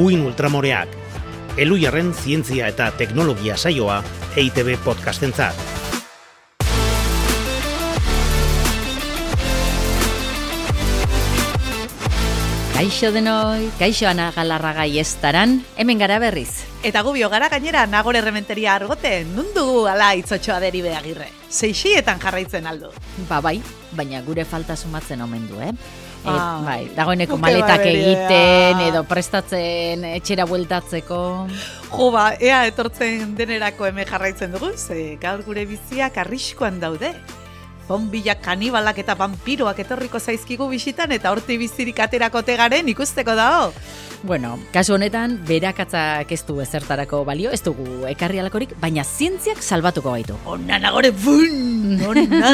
Uin Ultramoreak, Elujarren zientzia eta teknologia saioa EITB podcastentzat. Kaixo denoi, kaixo ana galarraga iestaran, hemen gara berriz. Eta gubio gara gainera nagore rementeria argoten, nundu ala itzotxoa deri behagirre. Seixietan jarraitzen aldu. Ba bai, baina gure falta sumatzen omen du, eh? Et, Ah, bai, dagoeneko maletak egiten edo prestatzen etxera bueltatzeko. Jo ba, ea etortzen denerako hemen jarraitzen dugu, ze gaur gure biziak arriskoan daude. Zombilak, kanibalak eta vampiroak etorriko zaizkigu bisitan eta horti bizirik aterako tegaren ikusteko dao. Bueno, kasu honetan, berakatzak ez du ezertarako balio, ez dugu ekarri alakorik, baina zientziak salbatuko gaitu. Ona nagore, bun, ona.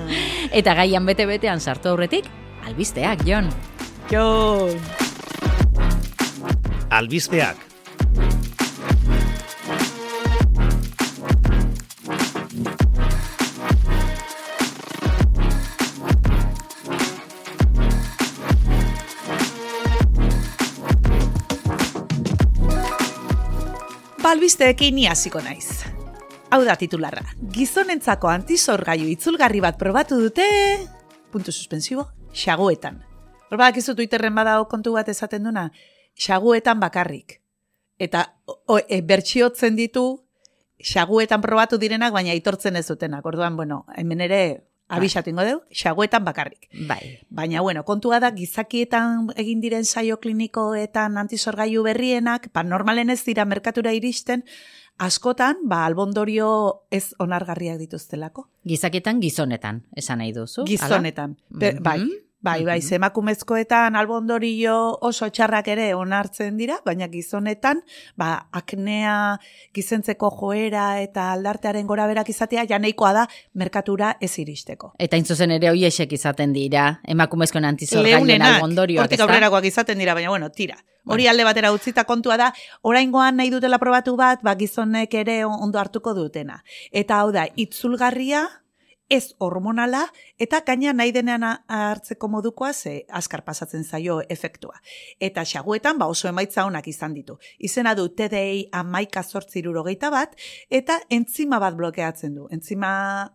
Eta gaian bete-betean sartu aurretik, albisteak, Jon. Jon. Albisteak. Balbisteekin ni hasiko naiz. Hau da titularra. Gizonentzako antizorgailu itzulgarri bat probatu dute... Puntu suspensibo, xaguetan. Hor badakizu Twitterren badao kontu bat esaten duna, xaguetan bakarrik. Eta o, e, bertxiotzen ditu xaguetan probatu direnak, baina aitortzen ez dutenak. Orduan, bueno, hemen ere abisatu ingo deu, xaguetan bakarrik. Bai. Baina, bueno, kontua da, gizakietan egin diren saio klinikoetan antizorgailu berrienak, ba, normalen ez dira merkatura iristen, askotan, ba, albondorio ez onargarriak dituztelako. Gizaketan gizonetan, esan nahi duzu. Gizonetan. Be- Mhm. Bai, bai, bai, Mhm. ze emakumezkoetan albondorio oso txarrak ere onartzen dira, baina gizonetan, ba, aknea, gizentzeko joera eta aldartearen gora berak izatea, janeikoa da merkatura ez iristeko. Eta hain zuzen ere hoiesek izaten dira, emakumezkoen antizorgailuen Leunenak, albondorioak, hortik ezta? aurrerakoak izaten dira, baina bueno, tira. Hori alde batera utzita kontua da, oraingoan nahi dutela probatu bat, ba gizonek ere ondo hartuko dutena. Eta hau da, itzulgarria, ez hormonala, eta gaina nahi denean hartzeko modukoa, ze askar pasatzen zaio efektua. Eta xaguetan, ba oso emaitza onak izan ditu. Izena du TDI amaika zortzirurogeita bat, eta entzima bat blokeatzen du. Entzima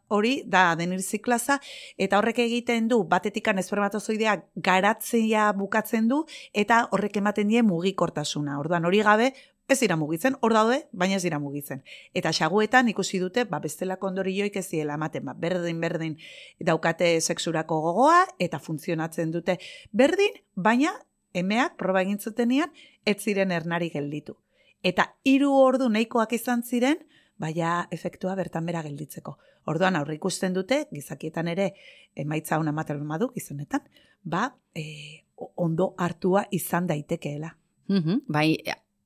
hori da adenirziklaza, eta horrek egiten du, batetikan espermatozoidea garatzea bukatzen du, eta horrek ematen die mugikortasuna. Orduan hori gabe, ez dira mugitzen, hor daude, baina ez dira mugitzen. Eta xaguetan ikusi dute, ba, bestelako ondorioik ez diela ematen, ba, berdin, berdin daukate sexurako gogoa, eta funtzionatzen dute berdin, baina emeak proba egin zutenean, ez ziren ernari gelditu. Eta hiru ordu nahikoak izan ziren, baina efektua bertan bera gelditzeko. Orduan aurre ikusten dute, gizakietan ere emaitza ona ematen badu gizonetan, ba, e, ondo hartua izan daitekeela. Mhm, bai,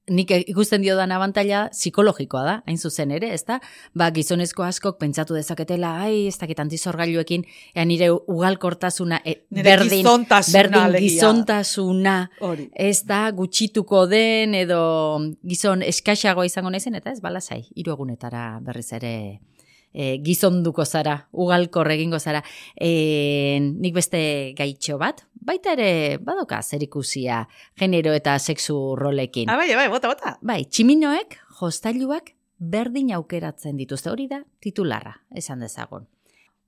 nik ikusten dio dan abantaila psikologikoa da, hain zuzen ere, ezta? Ba, gizonezko askok pentsatu dezaketela, ai, ez dakit antizorgailuekin, ea nire ugalkortasuna, e, Nire berdin, gizontasuna, berdin gizontasuna, ez da gutxituko den edo gizon eskaxagoa izango naizen, eta ez balasai, hiru egunetara berriz ere e, gizonduko zara, ugalkor egingo zara. E, nik beste gaitxo bat, baita ere badoka zerikusia genero eta sexu rolekin. Ah, bai, bai, bota, bota. Bai, tximinoek jostailuak berdin aukeratzen dituzte, hori da titularra, esan dezagon.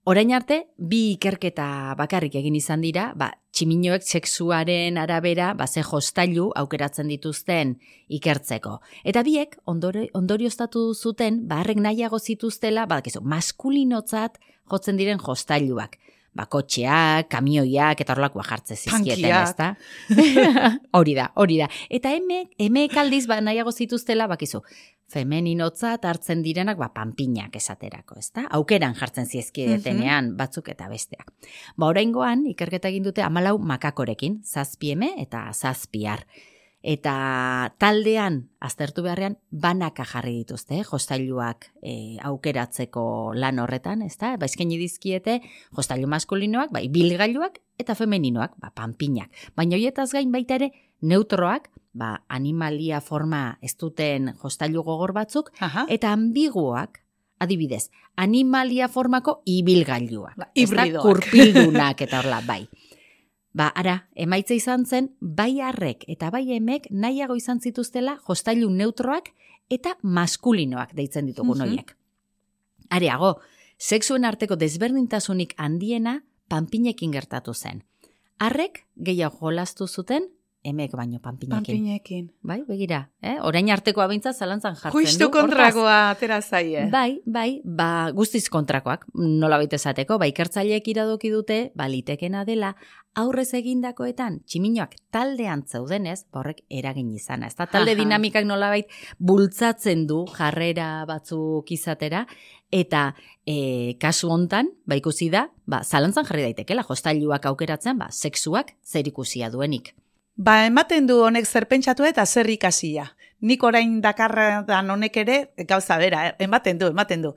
Orain arte, bi ikerketa bakarrik egin izan dira, ba, tximinoek sexuaren arabera, ba, ze jostailu aukeratzen dituzten ikertzeko. Eta biek, ondore, ondorioztatu zuten, ba, harrek nahiago zituztela, ba, dakizu, maskulinotzat jotzen diren jostailuak. Ba, kotxeak, kamioiak, eta horlakoa jartze zizkieten, ezta? hori da, hori da. Eta emek, emek aldiz ba, nahiago zituztela, bakizu, femeninotzat hartzen direnak, ba, panpinak esaterako, ezta? Aukeran jartzen zizkietenean batzuk eta besteak. Ba, oraingoan ikerketa egin dute amalau makakorekin, zazpieme eta zazpiar. Eta taldean, aztertu beharrean, banaka jarri dituzte, eh? jostailuak e, aukeratzeko lan horretan, ezta? Ba, eskaini dizkiete, jostailu maskulinoak, bai, bilgailuak eta femeninoak, ba, panpinak. Baina hoietaz gain baita ere, neutroak, ba, animalia forma ez duten jostailu gogor batzuk, Aha. eta ambiguak, adibidez, animalia formako ibilgailua. Ba, hibridoak. Kurpildunak eta horla, bai. Ba, ara, emaitza izan zen, bai arrek eta bai emek nahiago izan zituztela jostailu neutroak eta maskulinoak deitzen ditugun Mhm. horiek. Areago, sexuen arteko desberdintasunik handiena panpinekin gertatu zen. Arrek gehiago jolastu zuten, emek baino panpinekin. Panpinekin. Bai, begira, eh? orain arteko abintza zalantzan jartzen Justu du. hortaz. kontrakoa atera zaie. Bai, bai, ba, guztiz kontrakoak, nola baita esateko, ba, ikertzaileek iradoki dute, ba, litekena dela, aurrez egindakoetan, tximinoak taldean zeudenez, ba, horrek eragin izana. Ez da, talde Aha. dinamikak nolabait bultzatzen du jarrera batzuk izatera, eta e, kasu hontan, ba, ikusi da, ba, zalantzan jarri daitekela, jostailuak aukeratzen, ba, sexuak zer ikusia duenik. Ba, ematen du honek zer pentsatu eta zer ikasia. Nik orain dakardan honek ere, gauza bera, eh, ematen du, ematen du.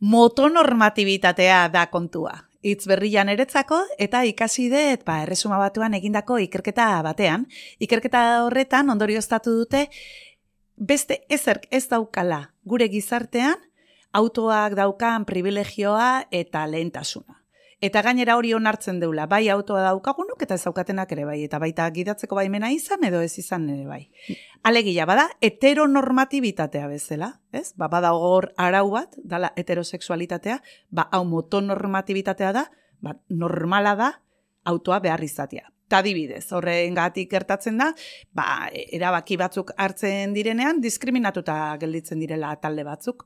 Motonormatibitatea da kontua. Itz berrian eretzako eta ikasi dut, ba, erresuma batuan egindako ikerketa batean. Ikerketa horretan ondorioztatu dute, beste ezerk ez daukala gure gizartean, autoak daukan privilegioa eta lehentasuna. Eta gainera hori onartzen deula, bai autoa daukagunok eta ez daukatenak ere bai, eta baita gidatzeko baimena izan edo ez izan ere bai. Alegia, bada heteronormatibitatea bezala, ez? Ba, bada hor arau bat, dala heterosexualitatea, ba, hau motonormatibitatea da, ba, normala da autoa behar izatea. Ta adibidez, horren gatik gertatzen da, ba, erabaki batzuk hartzen direnean, diskriminatuta gelditzen direla talde batzuk.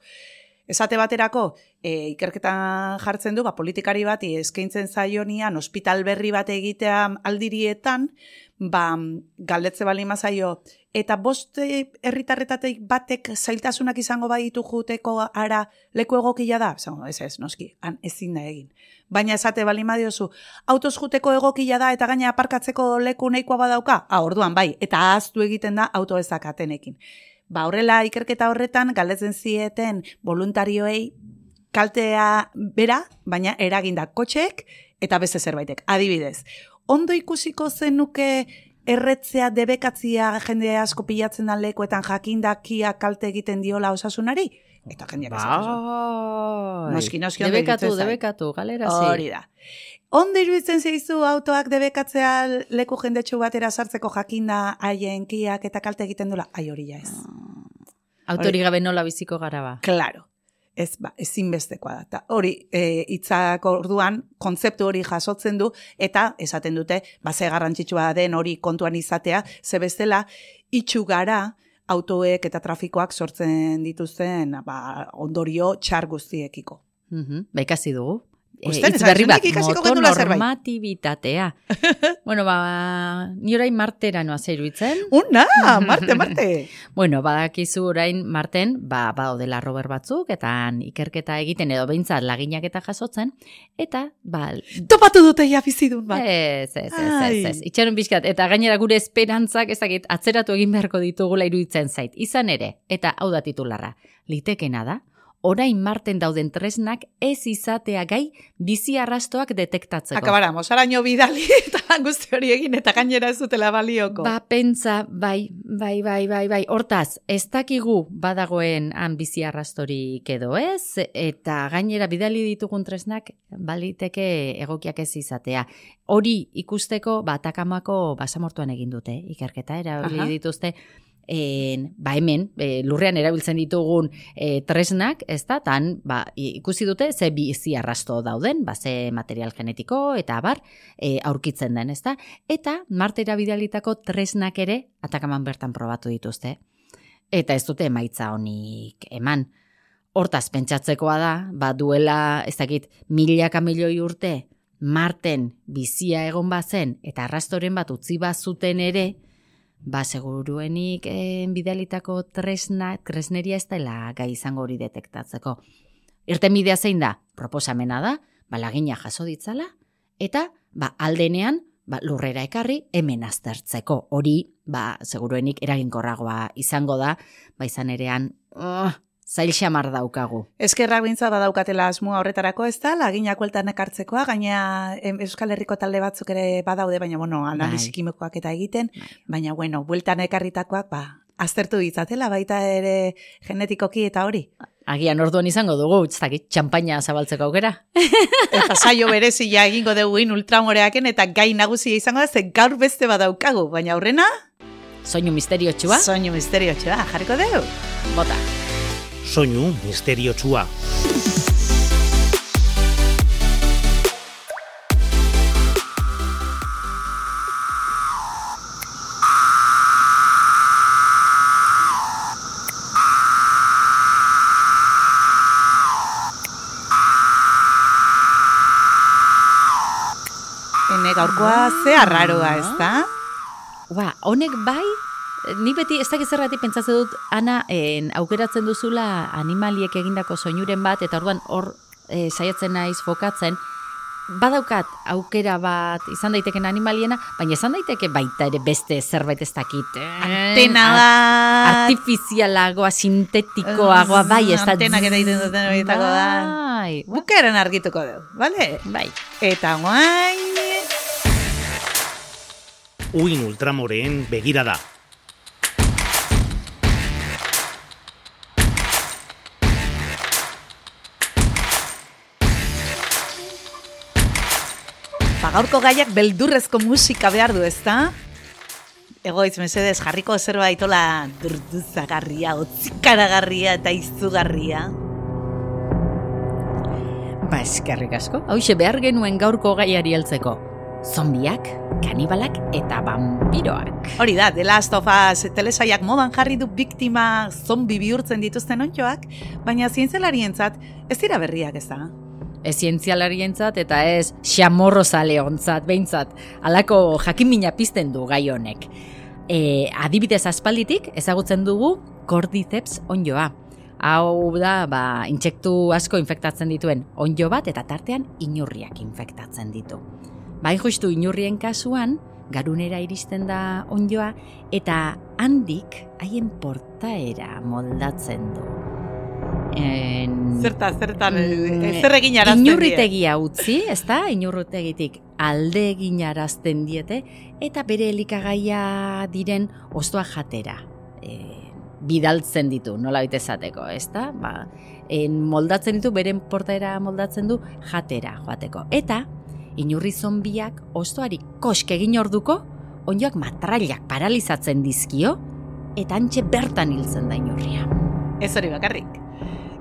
Esate baterako, e, ikerketan jartzen du, ba, politikari bati eskaintzen zaionian, ospital berri bat egitea aldirietan, ba, galdetze bali mazaio, eta boste herritarretatik batek zailtasunak izango baditu juteko ara leku egokia da? Zango, ez ez, noski, han ezin da egin. Baina esate bali madiozu, autoz juteko egokia da eta gaina aparkatzeko leku nahikoa badauka? Ah, orduan bai, eta ahaztu egiten da auto ezakatenekin. Ba, horrela ikerketa horretan galdetzen zieten voluntarioei kaltea bera, baina eraginda kotxeek eta beste zerbaitek. Adibidez, ondo ikusiko zenuke erretzea debekatzia jende asko pilatzen da lekuetan jakindakia kalte egiten diola osasunari? Eta jendeak esan duzu. Bai. Noski, noski, Debekatu, debekatu, galera zi. Hori da. Ondo iruditzen zeizu autoak debekatzea leku jendetsu batera sartzeko jakinda haien kiak eta kalte egiten dula? Ai hori ja ez. Autori gabe nola biziko gara ba. Claro. Ez, ba, ezinbestekoa da. Ta hori, e, hitzak orduan, kontzeptu hori jasotzen du, eta esaten dute, ba, ze garrantzitsua den hori kontuan izatea, ze bestela, itxu gara, autoek eta trafikoak sortzen dituzten ba, ondorio txar guztiekiko. Mhm, Ba, ikasi dugu. Usten, hitz esan berri bat, motonormatibitatea. bueno, ba, ni orain martera noa zeiruitzen. Una, Marte, Marte! Bueno, badakizu orain marten, ba, badaudela rober batzuk, eta ikerketa egiten edo behintzat laginak eta jasotzen, eta, ba, Topatu dute ja bizidun bat. Ez, ez, ez, ez, ez. Itxaron bizkat, eta gainera gure esperantzak ezagit atzeratu egin beharko ditugula iruditzen zait. Izan ere, eta hau da titularra, litekena da, orain marten dauden tresnak ez izatea gai bizi arrastoak detektatzeko. Akabaramos, araño bidali eta guzti hori egin eta gainera ez dutela balioko. Ba, pentsa, bai, bai, bai, bai, bai. Hortaz, ez dakigu badagoen han bizi arrastorik edo ez, eta gainera bidali ditugun tresnak baliteke egokiak ez izatea. Hori ikusteko, ba, atakamako basamortuan egin dute, ikerketa, erabili dituzte, en, ba hemen, e, lurrean erabiltzen ditugun e, tresnak, ez da, tan, ba, ikusi dute ze bizi arrasto dauden, ba, ze material genetiko, eta abar, e, aurkitzen den, ez da? Eta martera bidalitako tresnak ere atakaman bertan probatu dituzte. Eta ez dute emaitza honik eman. Hortaz pentsatzekoa da, ba duela, ez dakit, milaka milioi urte, marten bizia egon bazen, eta arrastoren bat utzi bazuten ere, ba seguruenik eh, bidalitako tresna, tresneria ez dela gai izango hori detektatzeko. Irtenbidea zein da? Proposamena da, ba lagina jaso ditzala, eta ba aldenean ba, lurrera ekarri hemen aztertzeko. Hori, ba, seguruenik eraginkorragoa izango da, ba izan erean, uh, zail xamar daukagu. Eskerrak bintza badaukatela asmoa horretarako ez da, laginak hueltan ekartzekoa, gaina Euskal Herriko talde batzuk ere badaude, baina bueno, analizi Bai. kimikoak eta egiten, Bai. baina bueno, bueltan ekarritakoak, ba, aztertu ditzatela baita ere genetikoki eta hori. Agian orduan izango dugu, ez dakit, txampaina zabaltzeko aukera. Eta saio berezia egingo dugu in ultramoreaken eta gai nagusia izango da, ze gaur beste badaukagu, baina aurrena, Soinu misteriotxua, soinu misteriotxoa, jarriko dugu. bota. Soinu misteriotsua. Gaurkoa ze arraroa, ez da? Ba, honek bai, ni beti ez dakit zergatik pentsatzen dut, Ana, en, aukeratzen duzula animaliek egindako soinuren bat, eta orduan hor e, saiatzen naiz fokatzen, badaukat aukera bat izan daiteken animaliena, baina izan daiteke baita ere beste zerbait ez dakit. eh, Antena bat. Artifizialagoa, sintetikoagoa, bai, ez da... Antenak eraiten duten horietako da. Bai, Bukaren argituko dugu, bale? bai. Eta guain... Uin ultramoreen begirada. Gaurko gaiak beldurrezko musika behar du, ezta? Egoitz, mesedez, jarriko zerbait ola durduzagarria, otzikaragarria eta izugarria. Ba, eskerrik asko. Hauxe behar genuen gaurko gaiari heltzeko. Zombiak, kanibalak eta vampiroak. Hori da, The Last of Us telesaiak modan jarri du biktima zombi bihurtzen dituzten ontxoak, baina zientzialarientzat ez dira berriak ez da. Ez zientzialarientzat eta ez xamorro zaleontzat, behintzat, alako jakimina pizten du gai honek. E, adibidez aspalditik ezagutzen dugu cordyceps onjoa. Hau da, ba, intsektu asko infektatzen dituen onjo bat eta tartean inurriak infektatzen ditu. Bai justu inurrien kasuan, garunera iristen da onjoa eta handik haien portaera moldatzen du. En, Zerta, zertan, Mm, mm, zer egin arazten die? Inurritegia utzi, ezta? Inurritegitik alde egin arazten diete eta bere elikagaia diren ostoa jatera. E, bidaltzen ditu, nola bite esateko, ezta? Ba, en, moldatzen ditu, beren portaera moldatzen du jatera joateko. Eta inurri zombiak ostoari kosk egin orduko, onjoak matrailak paralizatzen dizkio, eta antxe bertan hiltzen da inurria. Ez hori bakarrik.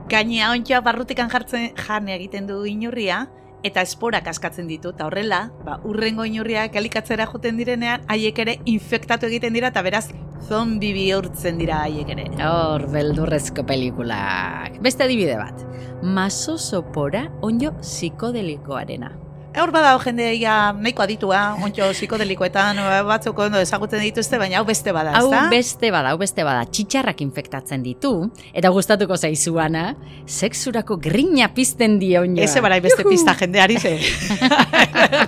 Gainea ontxoa barrutikan jartzen jan egiten du inurria, eta esporak askatzen ditu, eta horrela, ba, urrengo inurriak elikatzera joten direnean, haiek ere infektatu egiten dira, eta beraz, zombi bihurtzen dira haiek ere. Hor, beldurrezko pelikulak. Beste adibide bat. Masosopora onjo psikodelikoarena. Hor badao jende ja nahiko aditua, ontxo psikodelikoetan batzuk ondo ezagutzen dituzte, baina hau beste bada, Hau ezta? beste bada, hau beste bada. Txitxarrak infektatzen ditu, eta gustatuko zaizuana, sexurako grina pizten die onjoa. Eze barai beste pista jendeari ze.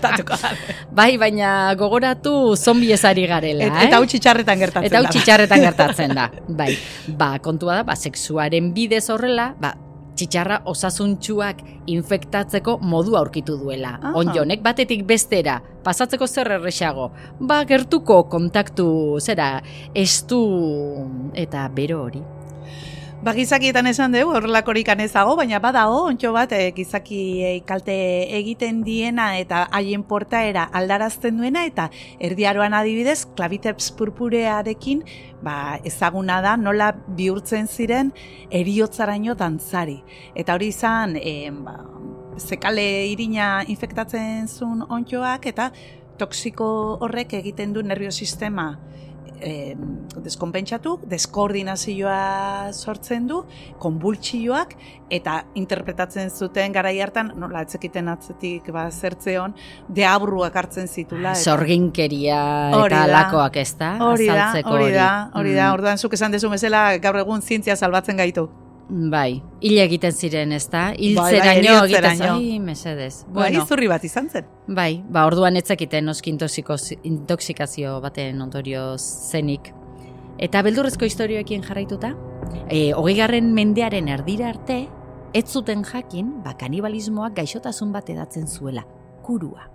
Da. Bai, baina gogoratu zombi ezari garela, Et, eh? eta hau txitxarretan gertatzen Eta hau da. txitxarretan gertatzen da. Bai, ba, kontua da, ba, sexuaren bidez horrela, ba, txitxarra osasuntxuak infektatzeko modu aurkitu duela. Aha. Onjonek batetik bestera, pasatzeko zer erresago. Ba, gertuko kontaktu, zera, estu eta bero hori. Ba, gizakietan esan dugu, horrelakorik anezago, baina badago, ontxo bat, e, gizaki eh, kalte egiten diena eta haien portaera aldarazten duena, eta erdiaroan adibidez, klaviteps purpurearekin, ba, ezaguna da, nola bihurtzen ziren eriotzaraino dantzari. Eta hori izan, e, ba, zekale irina infektatzen zuen ontxoak, eta toksiko horrek egiten du nerviosistema eh, deskonpentsatu, deskoordinazioa sortzen du, konbultsioak, eta interpretatzen zuten garai hartan, nola etzekiten atzetik ba, zertzeon, deabruak hartzen zitula. eta- Zorginkeria eta da. lakoak ez da? Hori da, hori da, hori da, Mm, orduan zuk esan dezu bezala gaur egun zientzia salbatzen gaitu. Bai, hile egiten ziren, ez da? bai, Hiltzeraino egiten heriotzeraino. zai, mesedez. Bai, Bueno, zurri bat izan zen. bai, ba, orduan etzekiten noski intoxikazio baten ondorio zenik. Eta beldurrezko historioekin jarraituta, e, hogei garren mendearen erdira arte, ez zuten jakin, ba, kanibalismoak gaixotasun bat edatzen zuela, kurua.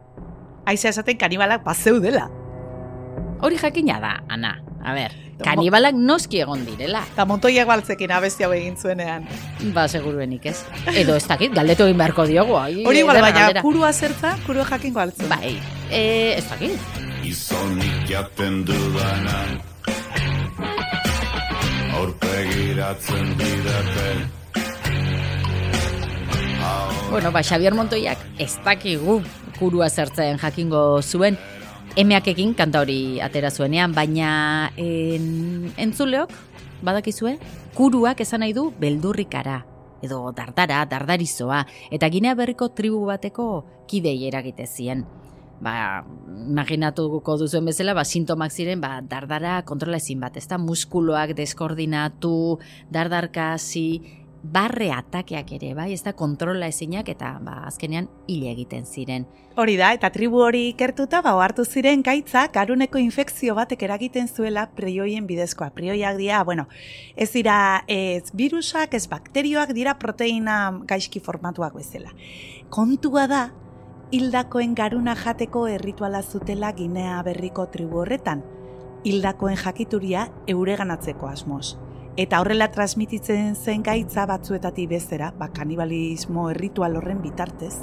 Aiza esaten kanibalak bazeudela. Hori jakina da, Ana. A ber, kanibalak noski egon direla. Eta montoiak baltzekin abesti hau egin zuenean. Ba, seguruenik ez. Edo ez dakit, galdetu egin beharko diogu. Ai, Hori igual, baina galdera. kurua zertza, kurua jakinko altzen. Bai, e, ez dakit. Gizonik jaten dudana Aurpegiratzen didate Bueno, ba, Xavier Montoiak ez dakigu kurua zertzen jakingo zuen, emeakekin kanta hori atera zuenean, baina en, entzuleok, badakizue, kuruak esan nahi du beldurrikara, edo dardara, dardarizoa, eta ginea berriko tribu bateko kidei eragite zien. Ba, imaginatuko duzuen bezala, ba, sintomak ziren, ba, dardara kontrola ezin bat, ezta muskuloak deskoordinatu, dardarkasi, barre atakeak ere, bai, ez da kontrola ezinak eta ba, azkenean hile egiten ziren. Hori da, eta tribu hori ikertuta, ba, hartu ziren gaitza, garuneko infekzio batek eragiten zuela prioien bidezkoa. Prioiak dira, bueno, ez dira ez virusak, ez bakterioak dira proteina gaizki formatuak bezala. Kontua da, hildakoen garuna jateko errituala zutela Ginea berriko tribu horretan. Hildakoen jakituria eureganatzeko asmoz. Eta horrela transmititzen zen gaitza batzuetatik bezera, ba, kanibalismo erritual horren bitartez.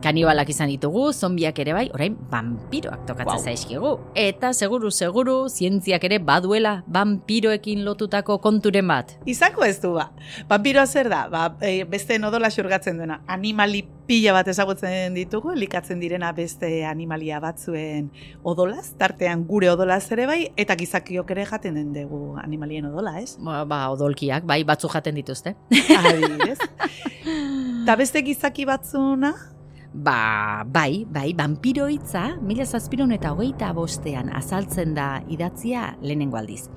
Kanibalak izan ditugu, zombiak ere bai, orain vampiroak tokatzen Wow. zaizkigu. Eta seguru, seguru, zientziak ere baduela vampiroekin lotutako konturen bat. Izako ez du ba. Vampiroa zer da? Ba, e, beste nodola xurgatzen duena. Animali pila bat ezagutzen ditugu, likatzen direna beste animalia batzuen odolaz, tartean gure odolaz ere bai, eta gizakiok ere jaten den dugu animalien odola, ez? Ba, ba odolkiak, bai, batzu jaten dituzte. Adibidez. Ta beste gizaki batzuna, Ba, bai, bai, vampiro hitza, mila zazpiron eta hogeita bostean azaltzen da idatzia lehenengo aldiz.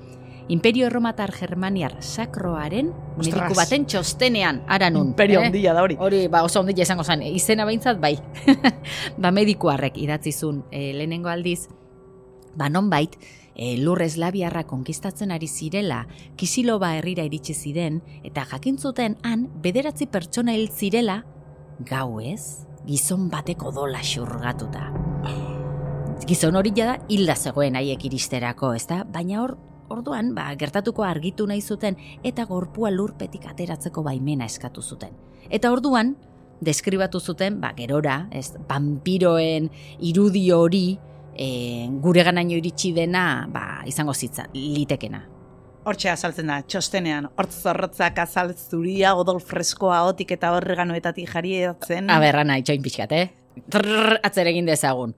Imperio Erromatar Germaniar sakroaren mediku baten txostenean, ara nun. imperio eh? handia da hori. Hori, ba, oso ondila esango zen, izena behintzat, bai. ba, medikuarrek idatzizun e, lehenengo aldiz, ba, nonbait, e, lur eslabiarra konkistatzen ari zirela, kisiloba herrira iritsi ziren, eta jakintzuten han, bederatzi pertsona hil zirela, gau ez, gizon bateko dola xurgatuta. Gizon hori jada hilda zegoen haiek iristerako, ezta? Baina hor, orduan, ba, gertatuko argitu nahi zuten eta gorpua lurpetik ateratzeko baimena eskatu zuten. Eta orduan, deskribatu zuten, ba, gerora, ez, vampiroen irudi hori, e, gure ganaino iritsi dena, ba, izango zitza, litekena. Hortxe azaltzen da, txostenean, hortz zorrotzak azal zuria, odol freskoa otik eta horreganoetatik jarietzen. A berra nahi, txoin pixkat, eh? Trrr, atzer egin dezagun.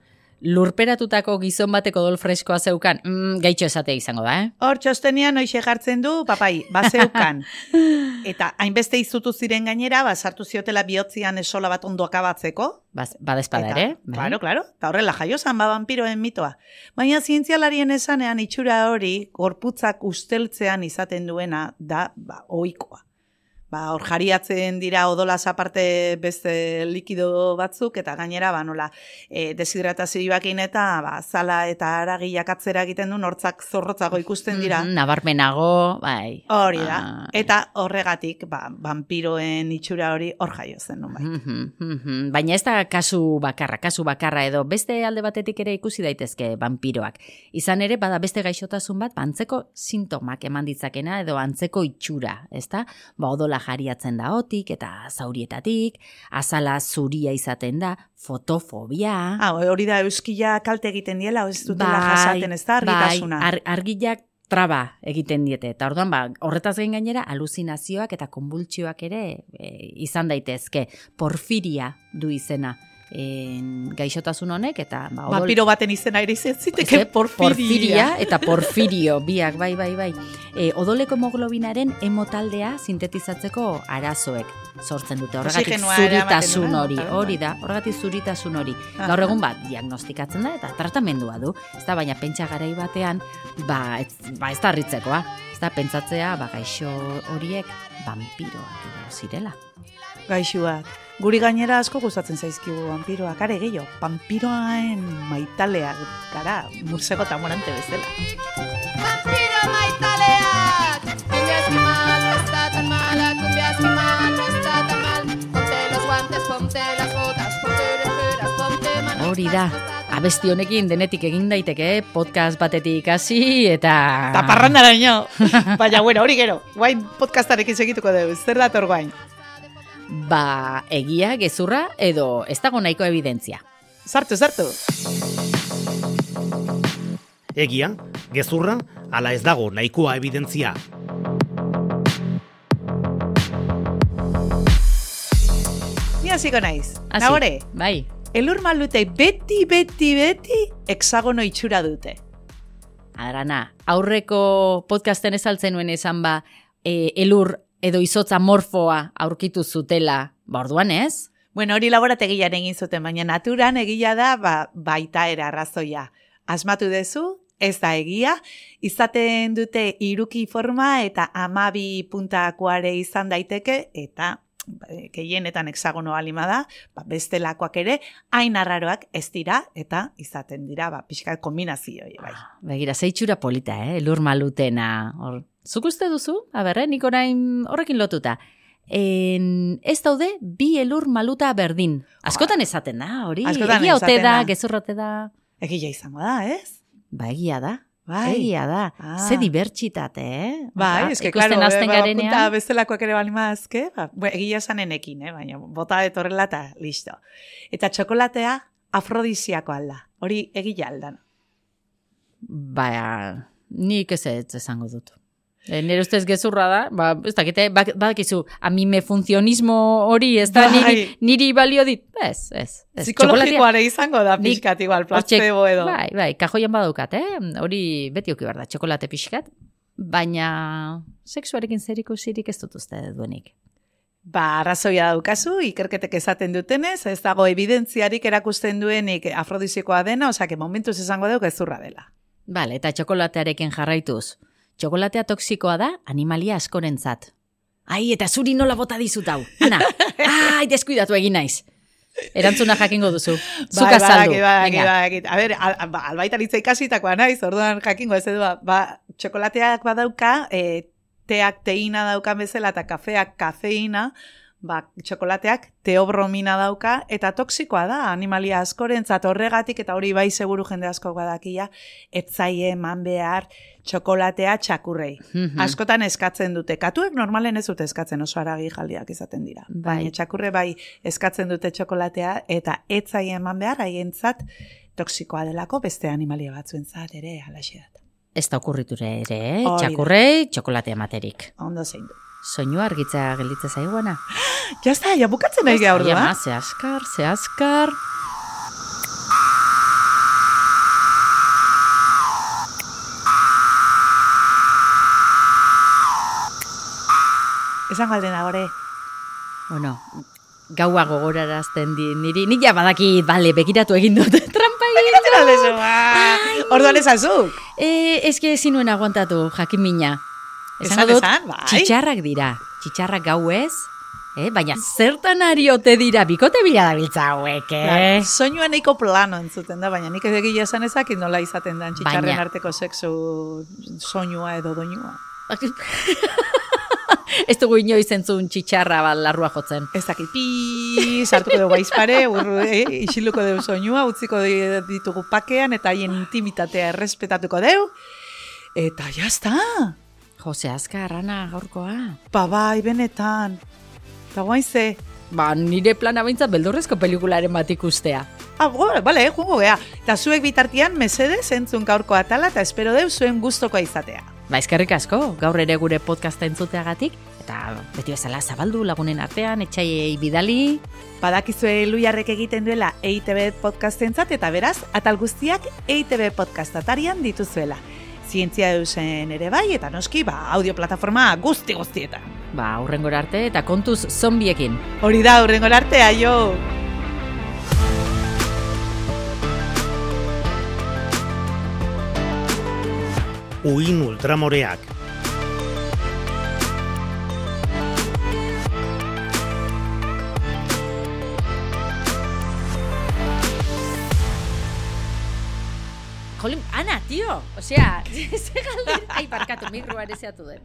Lurperatutako gizon bateko dol freskoa zeukan, mm, gaitxo esatea izango da, eh? Hor txostenean hoxe jartzen du, papai, bazeukan. Eta hainbeste izutu ziren gainera, ba, sartu ziotela bihotzian esola bat ondo akabatzeko. Baz, badezpada Eta, ere, bai? Claro, claro. Eta horrela jaiozan ba vampiroen mitoa. Baina zientzialarien esanean itxura hori gorputzak usteltzean izaten duena da ba, ohikoa. Ba, hor jariatzen dira odolaz aparte beste likido batzuk eta gainera ba nola e, deshidratazioakin eta ba, zala eta aragiak atzera egiten du hortzak zorrotzago ikusten dira. Mhm, nabarmenago, bai. Hori da. Ah, Eta horregatik, ba, vampiroen itxura hori hor jaio zen nun bai. Mhm, mhm. Baina ez da kasu bakarra, kasu bakarra edo beste alde batetik ere ikusi daitezke vampiroak. Izan ere, bada beste gaixotasun bat, ba, antzeko sintomak eman ditzakena edo antzeko itxura, ezta? Ba, odola jariatzen da otik eta zaurietatik, azala zuria izaten da, fotofobia, Ah, hori da euskila kalte egiten diela, ez dutela jasaten, ez da, argitasuna. Bai, ar, argiak traba egiten diete. Eta orduan, ba, horretaz gain gainera, aluzinazioak eta konbultsioak ere e, izan daitezke. Porfiria du izena en, gaixotasun honek, eta ba, odol- Vampiro baten izena ere izan ziteke Ze, porfiria. porfiria eta porfirio, biak, bai, bai, bai. E, odoleko hemoglobinaren hemotaldea sintetizatzeko arazoek sortzen dute. Horregatik zuritasun hori, hori da, horregatik zuritasun hori. Gaur egun bat, diagnostikatzen da eta tratamendua du. Ez da, baina pentsa garai batean, ba, ez, ba, ez da harritzekoa. Ez da, pentsatzea, ba, gaixo horiek vampiroak edo zirela. Gaixuak. Guri gainera asko gustatzen zaizkigu vampiroak, are gehiago. Vampiroaen maitaleak gara, mursego eta morante bezala. Vampiro maitaleak Cumbia esquimal, no está tan mala Cumbia esquimal, no está tan mal Ponte los guantes, ponte las botas Ponte orejeras, ponte manotas Hori da, abesti honekin denetik egin daiteke, podcast batetik hasi eta... Eta parrandara ino. Baina, bueno, hori gero. Guain podcastarekin segituko dugu. Zer dator guain? Ba, egia, gezurra, edo ez dago nahiko evidentzia. Sartu, sartu. Egia, gezurra, ala ez dago nahikoa evidentzia. Ni hasiko naiz. Hasi. Nagore, Bai, elur malutei beti, beti, beti hexagono itxura dute. Arana, aurreko podcasten ezaltzen nuen esan ba, e, elur edo izotza morfoa aurkitu zutela, ba orduan ez? Bueno, hori laborategian egin zuten, baina naturan egia da ba, baita era arrazoia. Asmatu dezu, ez da egia, izaten dute iruki forma eta amabi puntakoare izan daiteke, eta gehienetan hexagono alima da, ba, bestelakoak ere, hain arraroak ez dira, eta izaten dira, ba, pixka kombinazio, bai. Begira, zeitxura polita, eh? elur malutena. Hor, zuk uste duzu? Aber, eh? nik orain horrekin lotuta. En, ez daude bi elur maluta berdin. Askotan esaten da, hori. Askotan egia ote da. gezurrote da. Egia izango da, ez? Ba, egia da. Bai. Egia da. Ah. Ze dibertsitate, eh? Bai, Ba, eske, ikusten klaro, hasten ba, garenean. bestelakoak ere balima azke, ba, egia esanenekin, eh, baina bota etorrela eta listo. Eta txokolatea afrodisiako alda, hori egia aldan. Ba, nik ez ez esango dut. E, nire ustez gezurra da, ba, ez dakite, bak- badakizu, amime funtzionismo hori, ez da, Bai. niri, niri balio dit, ez, ez. ez. Psikologikoa ere izango da pixkat igual, placebo edo. Bai, bai, kajoian badaukat, eh? Hori beti oki behar da, txokolate pixkat. Baina sexuarekin zerikusirik ez dut uste duenik. Ba, arrazoia daukazu, ikerketek esaten dutenez, ez dago evidentziarik erakusten duenik afrodisikoa dena, osake momentuz esango dugu gezurra dela. Bale, eta txokolatearekin jarraituz. Txokolatea toksikoa da animalia askorentzat. Ai, eta zuri nola bota dizut hau. Ana, ai, deskuidatu egin naiz. Erantzuna jakingo duzu. Zuk Bai, azaldu. badakit, badakit, Venga. badakit. A ber, al, ba, albaitaritza ikasitakoa naiz, orduan jakingo ez edu, ba, txokolateak badauka, e, teak teina daukan bezala eta kafeak kafeina, ba, txokolateak teobromina dauka, eta toksikoa da, animalia askorentzat horregatik, eta hori bai seguru jende asko badakia, etzaie eman behar txokolatea txakurrei. Mhm. Askotan eskatzen dute. Katuek normalen ez dute eskatzen oso aragi jaldiak izaten dira. Bai. Baina txakurre bai eskatzen dute txokolatea eta etzai eman behar haientzat toksikoa delako beste animalia batzuentzat ere alaxe da. Ez da okurriture ere, eh? Txakurrei txokolatea materik. Ondo zein du. Soinua argitzea gelitze zaiguana. Ja está, ja bukatzen nahi gaur da. ze askar, ze askar. Esan galdena gore. Bueno, gaua gogorarazten di, niri, ni ja badaki, bale, begiratu egin dut, trampa egin dut. Orduan ezazuk. E, eske ezin nuen aguantatu, jakin mina. Esan, dut, esan, bai. txitxarrak dira, txitxarrak gau ez, eh? baina zertan ari ote dira, bikote bila dabiltza hauek, eh? Soinua neiko plano entzuten da, baina nik egia esan ezakit nola izaten den txitxarren Baina- arteko sexu soinua edo doinua. ez dugu inoiz entzun txitxarra bat larrua jotzen. Ez dakit, pi, sartuko dugu aizpare, urru, eh, isiluko dugu soinua, utziko di- ditugu pakean, eta haien intimitatea errespetatuko dugu. Eta jazta, Jose Azkar, Ana, gaurkoa. ba bai, benetan. Eta guain ze, Ba, nire plana behintzat beldurrezko pelikularen bat ikustea. ah, go, bale, jungo gea. Eta zuek bitartian, mesedez, entzun gaurko atala, eta espero deu zuen gustokoa izatea. Ba, eskerrik asko, gaur ere gure podcasta entzuteagatik, eta beti bezala zabaldu lagunen artean, etxaiei bidali, Badakizue Luiarrek egiten duela EITB podcastentzat eta beraz, atal guztiak EITB podcastatarian dituzuela. Zientzia eusen ere bai, eta noski, ba, audio plataforma guzti guztietan. ba, aurrengora arte, eta kontuz zombiekin. Hori da, hurrengo arte, aio! Uin ultramoreak. Tío, osea, ze galdera, ai, barkatu, mikroa ere zeatu den.